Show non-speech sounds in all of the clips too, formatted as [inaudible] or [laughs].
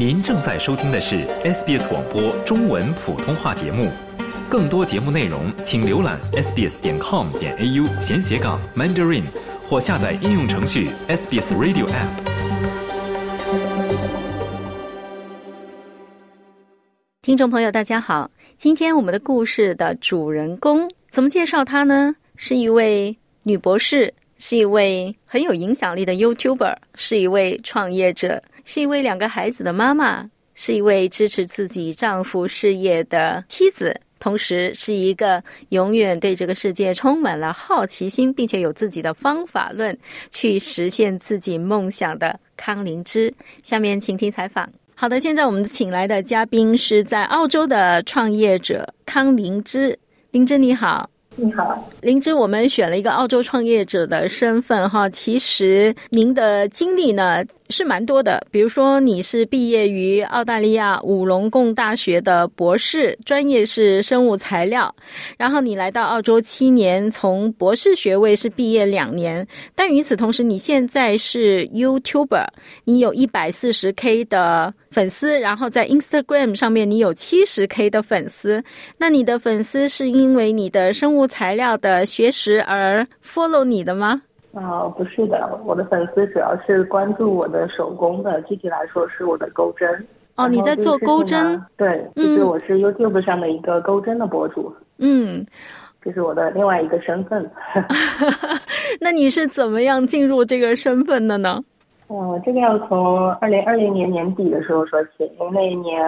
您正在收听的是 SBS 广播中文普通话节目。更多节目内容，请浏览 sbs 点 com 点 au 闲斜杠 mandarin，或下载应用程序 SBS Radio App。听众朋友，大家好，今天我们的故事的主人公怎么介绍她呢？是一位女博士，是一位很有影响力的 YouTuber，是一位创业者，是一位两个孩子的妈妈，是一位支持自己丈夫事业的妻子。同时是一个永远对这个世界充满了好奇心，并且有自己的方法论去实现自己梦想的康灵芝。下面请听采访。好的，现在我们请来的嘉宾是在澳洲的创业者康灵芝。灵芝你好，你好，灵芝。我们选了一个澳洲创业者的身份哈，其实您的经历呢？是蛮多的，比如说你是毕业于澳大利亚五龙贡大学的博士，专业是生物材料，然后你来到澳洲七年，从博士学位是毕业两年，但与此同时，你现在是 YouTuber，你有一百四十 K 的粉丝，然后在 Instagram 上面你有七十 K 的粉丝，那你的粉丝是因为你的生物材料的学识而 follow 你的吗？啊，不是的，我的粉丝主要是关注我的手工的，具体来说是我的钩针。哦，你在做钩针？对，就是我是 YouTube 上的一个钩针的博主。嗯，这是我的另外一个身份。[laughs] 那你是怎么样进入这个身份的呢？哦，这个要从二零二零年年底的时候说起，因为那一年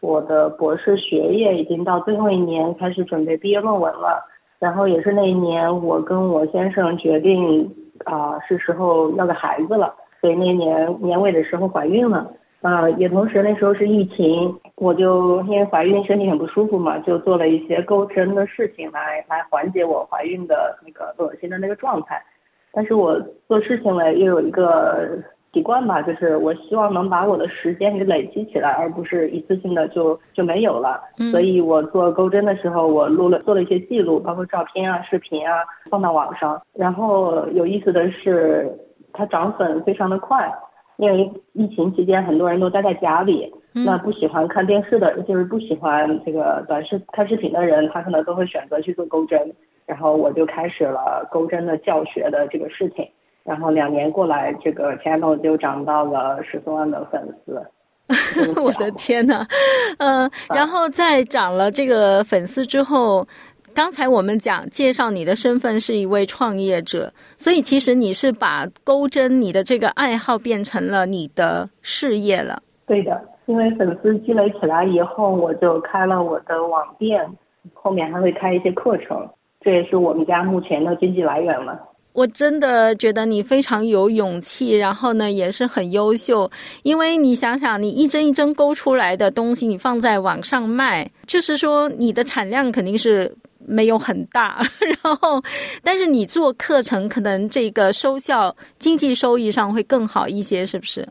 我的博士学业已经到最后一年，开始准备毕业论文了。然后也是那一年，我跟我先生决定啊，是时候要个孩子了，所以那年年尾的时候怀孕了。啊，也同时那时候是疫情，我就因为怀孕身体很不舒服嘛，就做了一些钩针的事情来来缓解我怀孕的那个恶心的那个状态。但是我做事情呢，又有一个。习惯吧，就是我希望能把我的时间给累积起来，而不是一次性的就就没有了。所以我做钩针的时候，我录了做了一些记录，包括照片啊、视频啊，放到网上。然后有意思的是，它涨粉非常的快，因为疫情期间很多人都待在家里，那不喜欢看电视的，就是不喜欢这个短视看视频的人，他可能都会选择去做钩针。然后我就开始了钩针的教学的这个事情。然后两年过来，这个 channel 就涨到了十四万的粉丝。[laughs] 我的天呐，嗯，然后在涨了这个粉丝之后，刚才我们讲介绍你的身份是一位创业者，所以其实你是把钩针你的这个爱好变成了你的事业了。对的，因为粉丝积累起来以后，我就开了我的网店，后面还会开一些课程，这也是我们家目前的经济来源了。我真的觉得你非常有勇气，然后呢也是很优秀，因为你想想，你一针一针勾出来的东西，你放在网上卖，就是说你的产量肯定是没有很大，[laughs] 然后，但是你做课程，可能这个收效、经济收益上会更好一些，是不是？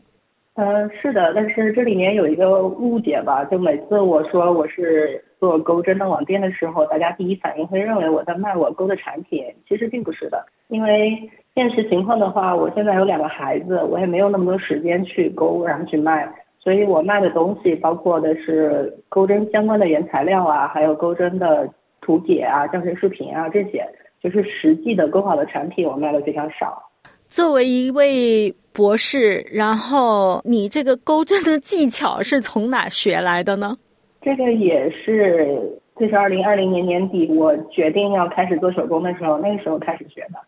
嗯，是的，但是这里面有一个误解吧，就每次我说我是做钩针的网店的时候，大家第一反应会认为我在卖我钩的产品，其实并不是的，因为现实情况的话，我现在有两个孩子，我也没有那么多时间去钩然后去卖，所以我卖的东西包括的是钩针相关的原材料啊，还有钩针的图解啊、教学视频啊这些，就是实际的钩好的产品我卖的非常少。作为一位博士，然后你这个钩针的技巧是从哪学来的呢？这个也是，这是二零二零年年底我决定要开始做手工的时候，那个时候开始学的。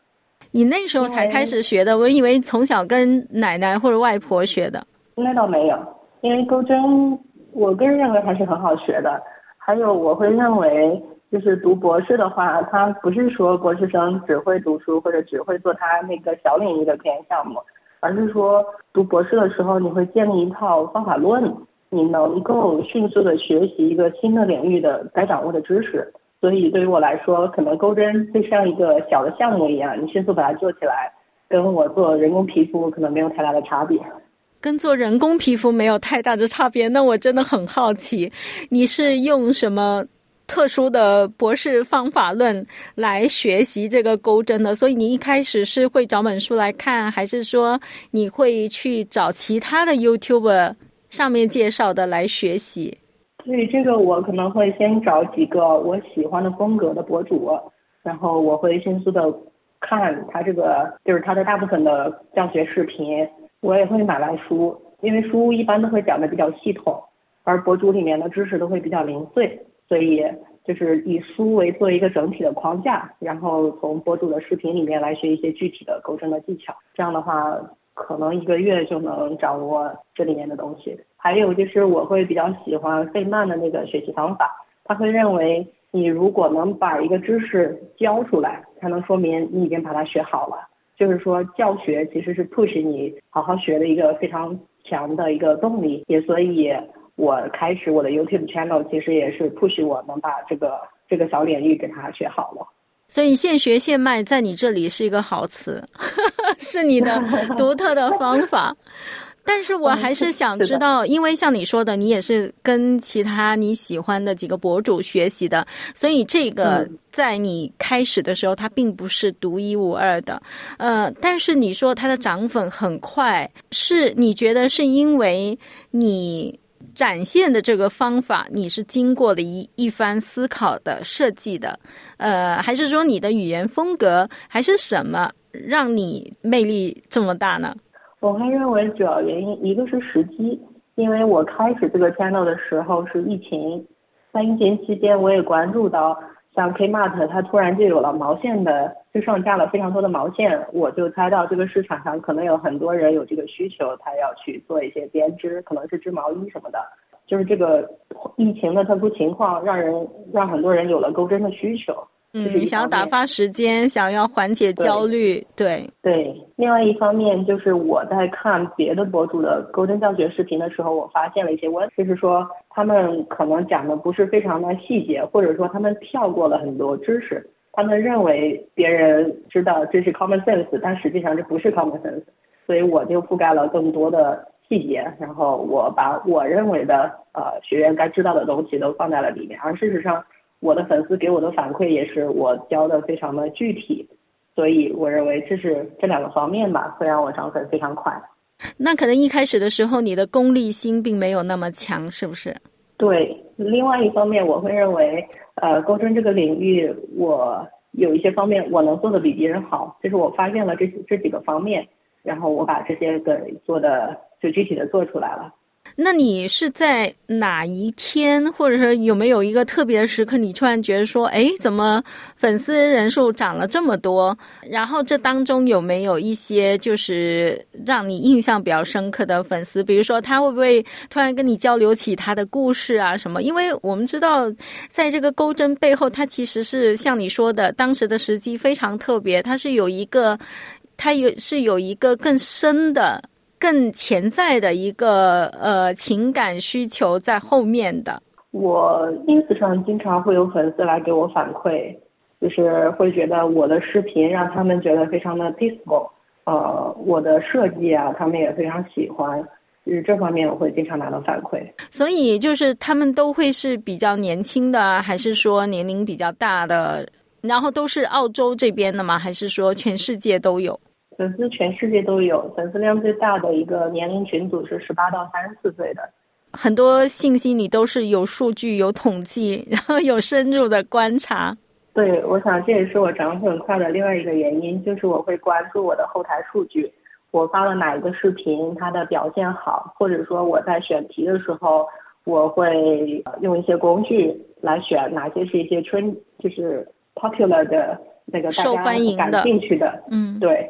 你那时候才开始学的？我以为从小跟奶奶或者外婆学的。那倒没有，因为钩针，我个人认为还是很好学的。还有，我会认为。就是读博士的话，他不是说博士生只会读书或者只会做他那个小领域的科研项目，而是说读博士的时候，你会建立一套方法论，你能够迅速的学习一个新的领域的该掌握的知识。所以对于我来说，可能钩针就像一个小的项目一样，你迅速把它做起来，跟我做人工皮肤可能没有太大的差别。跟做人工皮肤没有太大的差别，那我真的很好奇，你是用什么？特殊的博士方法论来学习这个钩针的，所以你一开始是会找本书来看，还是说你会去找其他的 YouTuber 上面介绍的来学习？所以这个，我可能会先找几个我喜欢的风格的博主，然后我会迅速的看他这个，就是他的大部分的教学视频，我也会买来书，因为书一般都会讲的比较系统，而博主里面的知识都会比较零碎，所以就是以书为做一个整体的框架，然后从博主的视频里面来学一些具体的钩针的技巧，这样的话。可能一个月就能掌握这里面的东西。还有就是我会比较喜欢费曼的那个学习方法，他会认为你如果能把一个知识教出来，才能说明你已经把它学好了。就是说教学其实是 push 你好好学的一个非常强的一个动力。也所以，我开始我的 YouTube channel 其实也是 push 我能把这个这个小领域给它学好了。所以现学现卖在你这里是一个好词，[laughs] 是你的 [laughs] 独特的方法。但是我还是想知道，因为像你说的，你也是跟其他你喜欢的几个博主学习的，所以这个在你开始的时候，它并不是独一无二的。呃，但是你说它的涨粉很快，是你觉得是因为你？展现的这个方法，你是经过了一一番思考的设计的，呃，还是说你的语言风格，还是什么让你魅力这么大呢？我会认为主要原因一个是时机，因为我开始这个 channel 的时候是疫情，在疫情期间我也关注到。像 Kmart，它突然就有了毛线的，就上架了非常多的毛线，我就猜到这个市场上可能有很多人有这个需求，他要去做一些编织，可能是织毛衣什么的。就是这个疫情的特殊情况，让人让很多人有了钩针的需求。嗯，你想要打发时间，想要缓解焦虑，对对。另外一方面，就是我在看别的博主的钩针教学视频的时候，我发现了一些问，就是说他们可能讲的不是非常的细节，或者说他们跳过了很多知识，他们认为别人知道这是 common sense，但实际上这不是 common sense，所以我就覆盖了更多的细节，然后我把我认为的呃学员该知道的东西都放在了里面，而事实上。我的粉丝给我的反馈也是我教的非常的具体，所以我认为这是这两个方面吧，会让我涨粉非常快。那可能一开始的时候你的功利心并没有那么强，是不是？对，另外一方面我会认为，呃，沟通这个领域我有一些方面我能做的比别人好，就是我发现了这这几个方面，然后我把这些给做的就具体的做出来了。那你是在哪一天，或者说有没有一个特别的时刻，你突然觉得说，哎，怎么粉丝人数涨了这么多？然后这当中有没有一些就是让你印象比较深刻的粉丝？比如说他会不会突然跟你交流起他的故事啊什么？因为我们知道，在这个钩针背后，它其实是像你说的，当时的时机非常特别，它是有一个，它有是有一个更深的。更潜在的一个呃情感需求在后面的。我 ins 上经常会有粉丝来给我反馈，就是会觉得我的视频让他们觉得非常的 peaceful，呃，我的设计啊，他们也非常喜欢，就是这方面我会经常拿到反馈。所以就是他们都会是比较年轻的，还是说年龄比较大的？然后都是澳洲这边的吗？还是说全世界都有？粉丝全世界都有，粉丝量最大的一个年龄群组是十八到三十四岁的。很多信息你都是有数据、有统计，然后有深入的观察。对，我想这也是我涨粉快的另外一个原因，就是我会关注我的后台数据，我发了哪一个视频，它的表现好，或者说我在选题的时候，我会用一些工具来选哪些是一些春，就是 popular 的那个受欢迎、感兴趣的。嗯，对。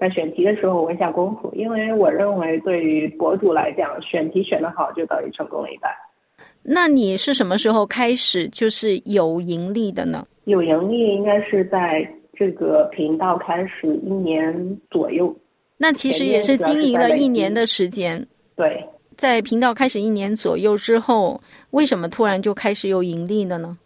在选题的时候，我会下功夫，因为我认为对于博主来讲，选题选得好就等于成功了一半。那你是什么时候开始就是有盈利的呢？有盈利应该是在这个频道开始一年左右。那其实也是经营了一年的时间。对，在频道开始一年左右之后，为什么突然就开始有盈利了呢？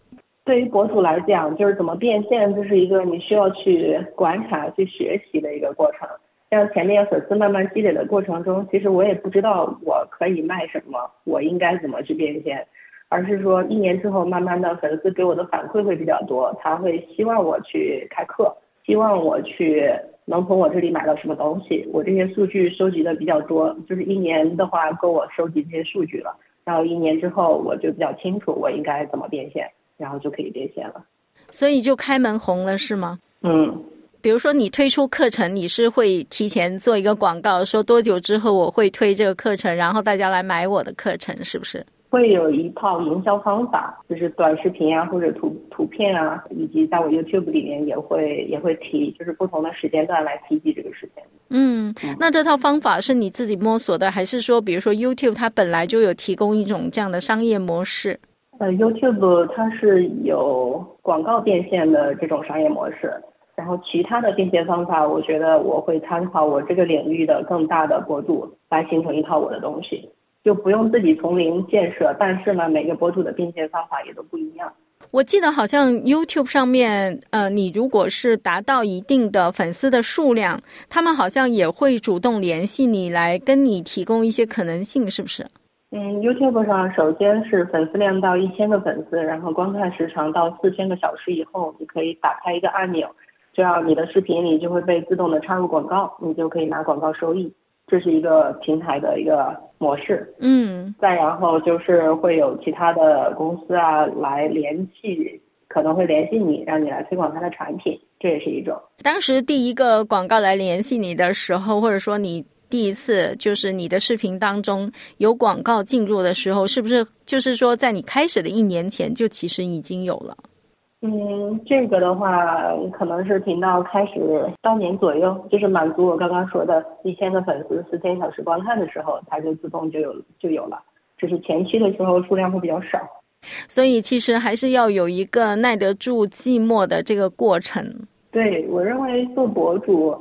对于博主来讲，就是怎么变现，这是一个你需要去观察、去学习的一个过程。像前面粉丝慢慢积累的过程中，其实我也不知道我可以卖什么，我应该怎么去变现，而是说一年之后，慢慢的粉丝给我的反馈会比较多，他会希望我去开课，希望我去能从我这里买到什么东西。我这些数据收集的比较多，就是一年的话够我收集这些数据了。然后一年之后我就比较清楚我应该怎么变现，然后就可以变现了。所以就开门红了是吗？嗯。比如说，你推出课程，你是会提前做一个广告，说多久之后我会推这个课程，然后大家来买我的课程，是不是？会有一套营销方法，就是短视频啊，或者图图片啊，以及在我 YouTube 里面也会也会提，就是不同的时间段来提及这个事情。嗯，那这套方法是你自己摸索的，还是说，比如说 YouTube 它本来就有提供一种这样的商业模式？呃，YouTube 它是有广告变现的这种商业模式。然后其他的变现方法，我觉得我会参考我这个领域的更大的博主来形成一套我的东西，就不用自己从零建设。但是呢，每个博主的变现方法也都不一样。我记得好像 YouTube 上面，呃，你如果是达到一定的粉丝的数量，他们好像也会主动联系你来跟你提供一些可能性，是不是？嗯，YouTube 上首先是粉丝量到一千个粉丝，然后观看时长到四千个小时以后，你可以打开一个按钮。这样你的视频里就会被自动的插入广告，你就可以拿广告收益，这是一个平台的一个模式。嗯，再然后就是会有其他的公司啊来联系，可能会联系你，让你来推广他的产品，这也是一种。当时第一个广告来联系你的时候，或者说你第一次就是你的视频当中有广告进入的时候，是不是就是说在你开始的一年前就其实已经有了？嗯，这个的话，可能是频道开始半年左右，就是满足我刚刚说的一千个粉丝、四千小时观看的时候，它就自动就有就有了。只是前期的时候数量会比较少，所以其实还是要有一个耐得住寂寞的这个过程。对我认为做博主，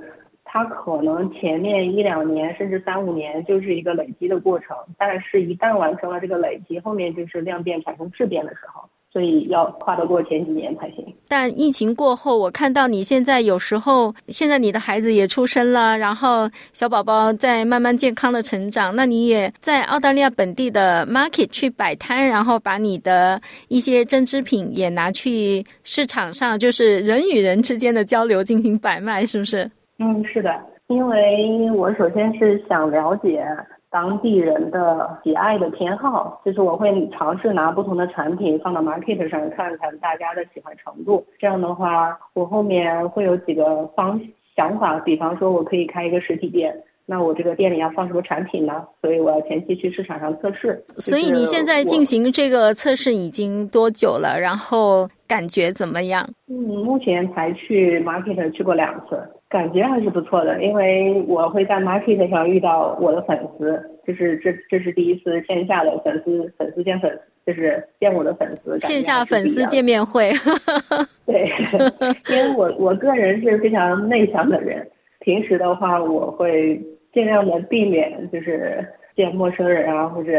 它可能前面一两年甚至三五年就是一个累积的过程，但是一旦完成了这个累积，后面就是量变产生质变的时候。所以要跨得过前几年才行。但疫情过后，我看到你现在有时候，现在你的孩子也出生了，然后小宝宝在慢慢健康的成长。那你也在澳大利亚本地的 market 去摆摊，然后把你的一些针织品也拿去市场上，就是人与人之间的交流进行摆卖，是不是？嗯，是的，因为我首先是想了解。当地人的喜爱的偏好，就是我会尝试拿不同的产品放到 market 上看看大家的喜欢程度。这样的话，我后面会有几个方想法，比方说我可以开一个实体店，那我这个店里要放什么产品呢？所以我要前期去市场上测试。所以你现在进行这个测试已经多久了？然后感觉怎么样？嗯，目前才去 market 去过两次。感觉还是不错的，因为我会在 market 上遇到我的粉丝，就是这这是第一次线下的粉丝粉丝见粉，就是见我的粉丝。线下粉丝见面会。对，[laughs] 因为我我个人是非常内向的人，平时的话我会尽量的避免就是见陌生人啊或者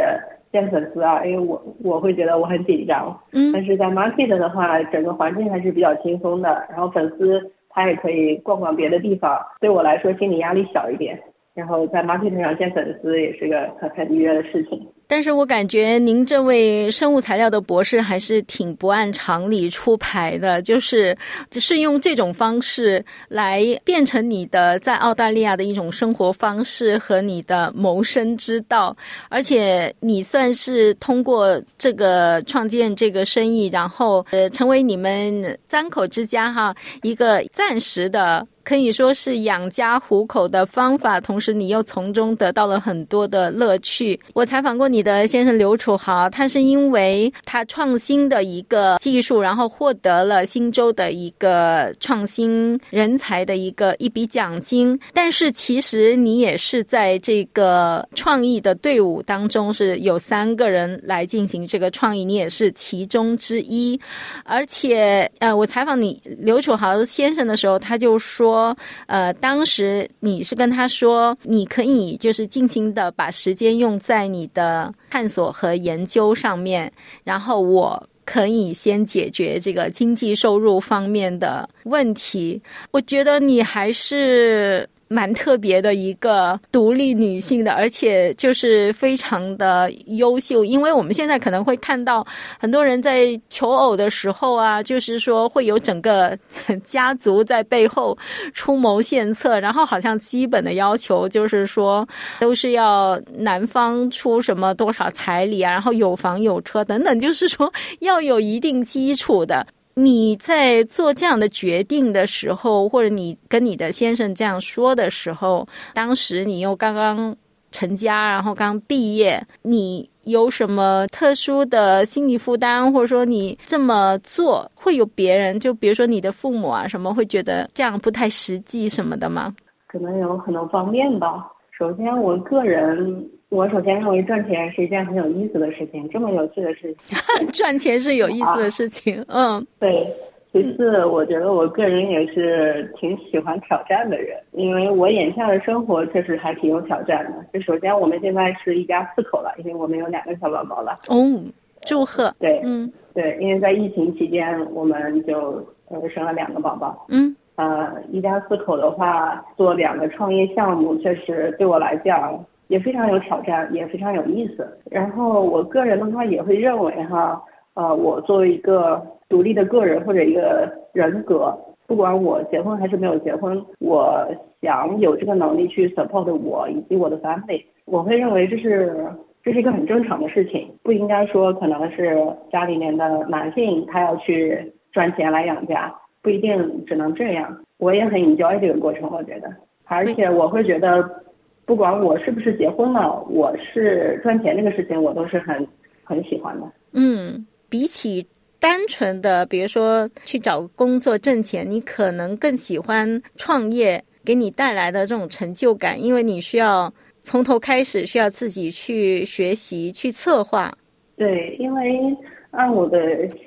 见粉丝啊，因为我我会觉得我很紧张。嗯。但是在 market 的话，整个环境还是比较轻松的，然后粉丝。他也可以逛逛别的地方，对我来说心理压力小一点。然后在 market 上见粉丝也是个很很愉悦的事情。但是我感觉您这位生物材料的博士还是挺不按常理出牌的，就是只是用这种方式来变成你的在澳大利亚的一种生活方式和你的谋生之道，而且你算是通过这个创建这个生意，然后呃成为你们三口之家哈一个暂时的。可以说是养家糊口的方法，同时你又从中得到了很多的乐趣。我采访过你的先生刘楚豪，他是因为他创新的一个技术，然后获得了新州的一个创新人才的一个一笔奖金。但是其实你也是在这个创意的队伍当中是有三个人来进行这个创意，你也是其中之一。而且呃，我采访你刘楚豪先生的时候，他就。说，呃，当时你是跟他说，你可以就是尽情的把时间用在你的探索和研究上面，然后我可以先解决这个经济收入方面的问题。我觉得你还是蛮特别的一个独立女性的，而且就是非常的优秀。因为我们现在可能会看到很多人在求偶的时候啊，就是说会有整个家族在背后出谋献策，然后好像基本的要求就是说都是要男方出什么多少彩礼啊，然后有房有车等等，就是说要有一定基础的。你在做这样的决定的时候，或者你跟你的先生这样说的时候，当时你又刚刚成家，然后刚毕业，你有什么特殊的心理负担，或者说你这么做会有别人，就比如说你的父母啊，什么会觉得这样不太实际什么的吗？可能有很多方面吧。首先，我个人。我首先认为赚钱是一件很有意思的事情，这么有趣的事情。[laughs] 赚钱是有意思的事情，嗯，对。其次，我觉得我个人也是挺喜欢挑战的人，因为我眼下的生活确实还挺有挑战的。就首先，我们现在是一家四口了，因为我们有两个小宝宝了。哦，祝贺！对，嗯，对，因为在疫情期间，我们就呃生了两个宝宝。嗯，呃，一家四口的话，做两个创业项目，确实对我来讲。也非常有挑战，也非常有意思。然后我个人的话也会认为哈，呃，我作为一个独立的个人或者一个人格，不管我结婚还是没有结婚，我想有这个能力去 support 我以及我的 family，我会认为这是这是一个很正常的事情，不应该说可能是家里面的男性他要去赚钱来养家，不一定只能这样。我也很 enjoy 这个过程，我觉得，而且我会觉得。不管我是不是结婚了，我是赚钱这个事情，我都是很很喜欢的。嗯，比起单纯的，比如说去找工作挣钱，你可能更喜欢创业给你带来的这种成就感，因为你需要从头开始，需要自己去学习、去策划。对，因为按我的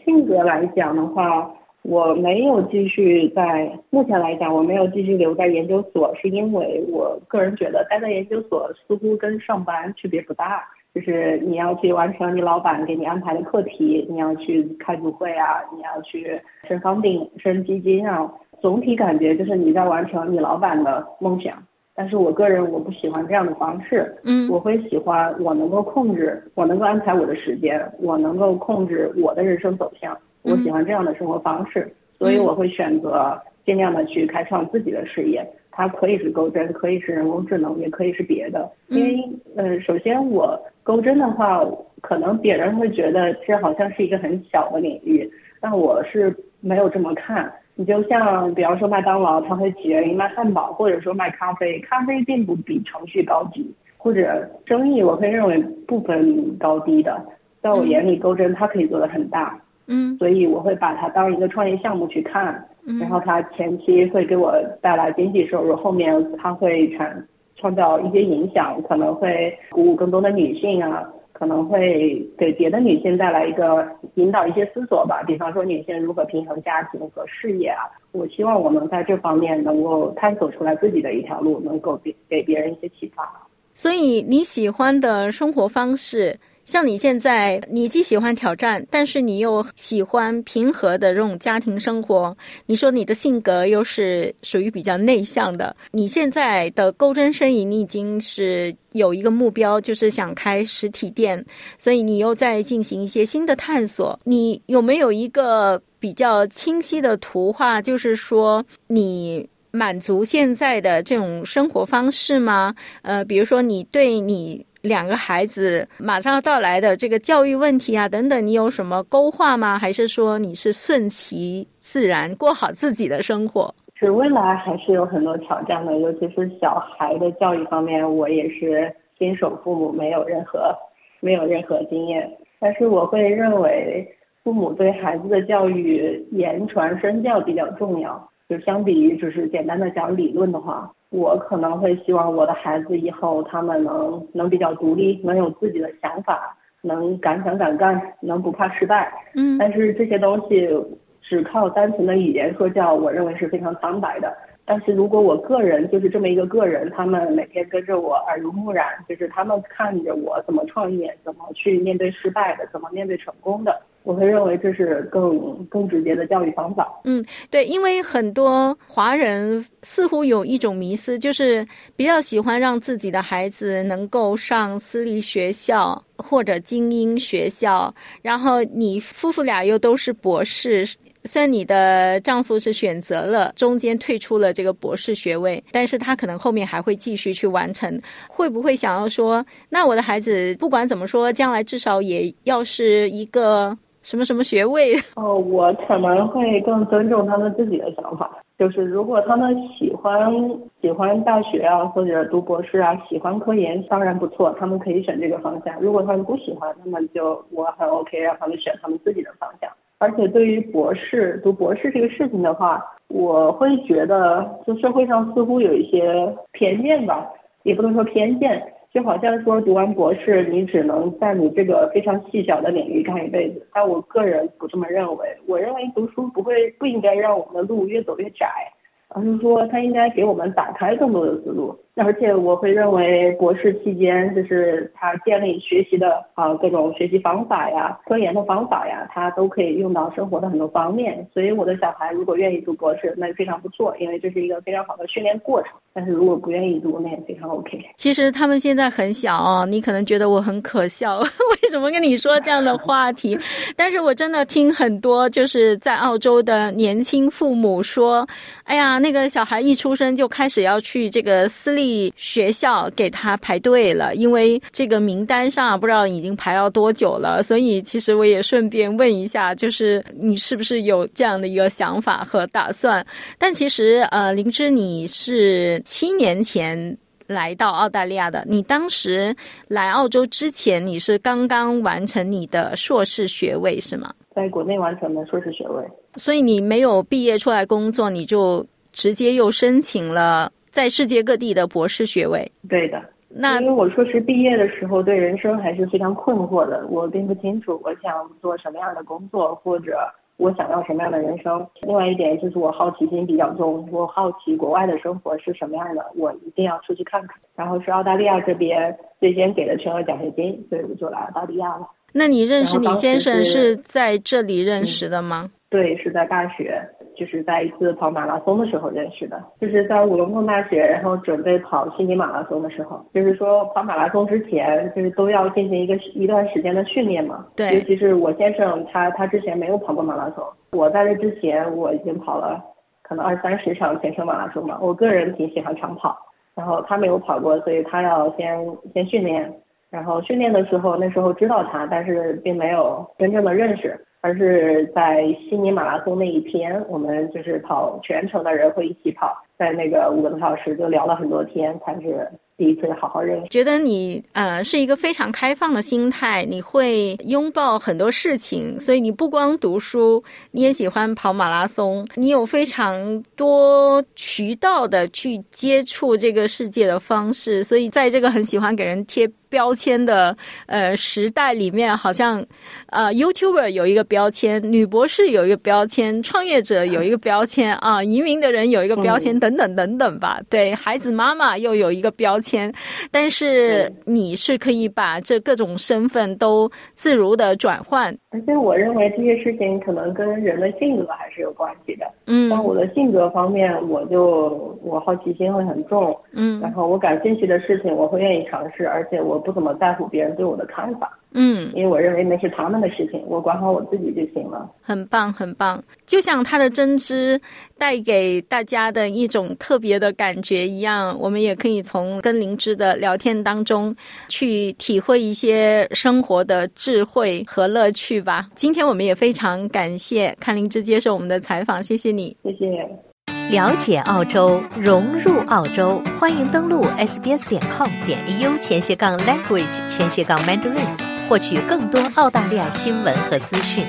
性格来讲的话。我没有继续在目前来讲，我没有继续留在研究所，是因为我个人觉得待在研究所似乎跟上班区别不大，就是你要去完成你老板给你安排的课题，你要去开组会啊，你要去申房顶、申基金啊，总体感觉就是你在完成你老板的梦想。但是我个人我不喜欢这样的方式，嗯，我会喜欢我能够控制，我能够安排我的时间，我能够控制我的人生走向。我喜欢这样的生活方式，所以我会选择尽量的去开创自己的事业。它可以是钩针，可以是人工智能，也可以是别的。因为，呃，首先我钩针的话，可能别人会觉得这好像是一个很小的领域，但我是没有这么看。你就像，比方说麦当劳，它会起源于卖汉堡，或者说卖咖啡，咖啡并不比程序高级，或者生意，我会认为不分高低的。在我眼里，钩针它可以做的很大。嗯，所以我会把它当一个创业项目去看，然后它前期会给我带来经济收入，后面它会产创造一些影响，可能会鼓舞更多的女性啊，可能会给别的女性带来一个引导一些思索吧，比方说女性如何平衡家庭和事业啊，我希望我能在这方面能够探索出来自己的一条路，能够给给别人一些启发。所以你喜欢的生活方式。像你现在，你既喜欢挑战，但是你又喜欢平和的这种家庭生活。你说你的性格又是属于比较内向的。你现在的钩针生意，你已经是有一个目标，就是想开实体店，所以你又在进行一些新的探索。你有没有一个比较清晰的图画，就是说你满足现在的这种生活方式吗？呃，比如说你对你。两个孩子马上要到来的这个教育问题啊，等等，你有什么勾画吗？还是说你是顺其自然过好自己的生活？是未来还是有很多挑战的，尤其是小孩的教育方面，我也是新手父母，没有任何没有任何经验。但是我会认为，父母对孩子的教育言传身教比较重要，就相比于只是简单的讲理论的话。我可能会希望我的孩子以后他们能能比较独立，能有自己的想法，能敢想敢干，能不怕失败。嗯。但是这些东西只靠单纯的语言说教，我认为是非常苍白的。但是如果我个人就是这么一个个人，他们每天跟着我耳濡目染，就是他们看着我怎么创业，怎么去面对失败的，怎么面对成功的。我会认为这是更更直接的教育方法。嗯，对，因为很多华人似乎有一种迷思，就是比较喜欢让自己的孩子能够上私立学校或者精英学校。然后你夫妇俩又都是博士，虽然你的丈夫是选择了中间退出了这个博士学位，但是他可能后面还会继续去完成。会不会想要说，那我的孩子不管怎么说，将来至少也要是一个。什么什么学位？[laughs] 哦，我可能会更尊重他们自己的想法。就是如果他们喜欢喜欢大学啊，或者读博士啊，喜欢科研，当然不错，他们可以选这个方向。如果他们不喜欢，那么就我很 OK，让他们选他们自己的方向。而且对于博士读博士这个事情的话，我会觉得，就社会上似乎有一些偏见吧，也不能说偏见。就好像说读完博士，你只能在你这个非常细小的领域干一辈子。但我个人不这么认为，我认为读书不会不应该让我们的路越走越窄，而是说它应该给我们打开更多的思路。而且我会认为，博士期间就是他建立学习的啊各种学习方法呀、科研的方法呀，他都可以用到生活的很多方面。所以我的小孩如果愿意读博士，那非常不错，因为这是一个非常好的训练过程。但是如果不愿意读，那也非常 OK。其实他们现在很小哦，你可能觉得我很可笑，[laughs] 为什么跟你说这样的话题？但是我真的听很多就是在澳洲的年轻父母说，哎呀，那个小孩一出生就开始要去这个私立。学校给他排队了，因为这个名单上不知道已经排到多久了，所以其实我也顺便问一下，就是你是不是有这样的一个想法和打算？但其实呃，灵芝你是七年前来到澳大利亚的，你当时来澳洲之前，你是刚刚完成你的硕士学位是吗？在国内完成的硕士学位，所以你没有毕业出来工作，你就直接又申请了。在世界各地的博士学位，对的。那因为我硕士毕业的时候，对人生还是非常困惑的。我并不清楚我想做什么样的工作，或者我想要什么样的人生。另外一点就是我好奇心比较重，我好奇国外的生活是什么样的，我一定要出去看看。然后是澳大利亚这边最先给的全额奖学金，所以我就来澳大利亚了。那你认识李先生是在这里认识的吗？对，是在大学。就是在一次跑马拉松的时候认识的，就是在五龙洞大学，然后准备跑悉尼马拉松的时候，就是说跑马拉松之前，就是都要进行一个一段时间的训练嘛。对。尤其是我先生，他他之前没有跑过马拉松，我在这之前我已经跑了可能二三十场全程马拉松嘛。我个人挺喜欢长跑，然后他没有跑过，所以他要先先训练，然后训练的时候那时候知道他，但是并没有真正的认识。而是在悉尼马拉松那一天，我们就是跑全程的人会一起跑，在那个五个多小时就聊了很多天，才是。第一次好好认识，觉得你呃是一个非常开放的心态，你会拥抱很多事情，所以你不光读书，你也喜欢跑马拉松，你有非常多渠道的去接触这个世界的方式，所以在这个很喜欢给人贴标签的呃时代里面，好像呃 YouTuber 有一个标签，女博士有一个标签，创业者有一个标签啊，[laughs] 移民的人有一个标签，等等等等吧，对孩子妈妈又有一个标。签，但是你是可以把这各种身份都自如的转换。而且我认为这些事情可能跟人的性格还是有关系的。嗯，像我的性格方面，我就我好奇心会很重。嗯，然后我感兴趣的事情我会愿意尝试，而且我不怎么在乎别人对我的看法。嗯，因为我认为那是他们的事情，我管好我自己就行了。很棒，很棒，就像它的针织带给大家的一种特别的感觉一样，我们也可以从跟灵芝的聊天当中去体会一些生活的智慧和乐趣吧。今天我们也非常感谢看灵芝接受我们的采访，谢谢你，谢谢。了解澳洲，融入澳洲，欢迎登录 sbs 点 com 点 au 前斜杠 language 前斜杠 mandarin。获取更多澳大利亚新闻和资讯。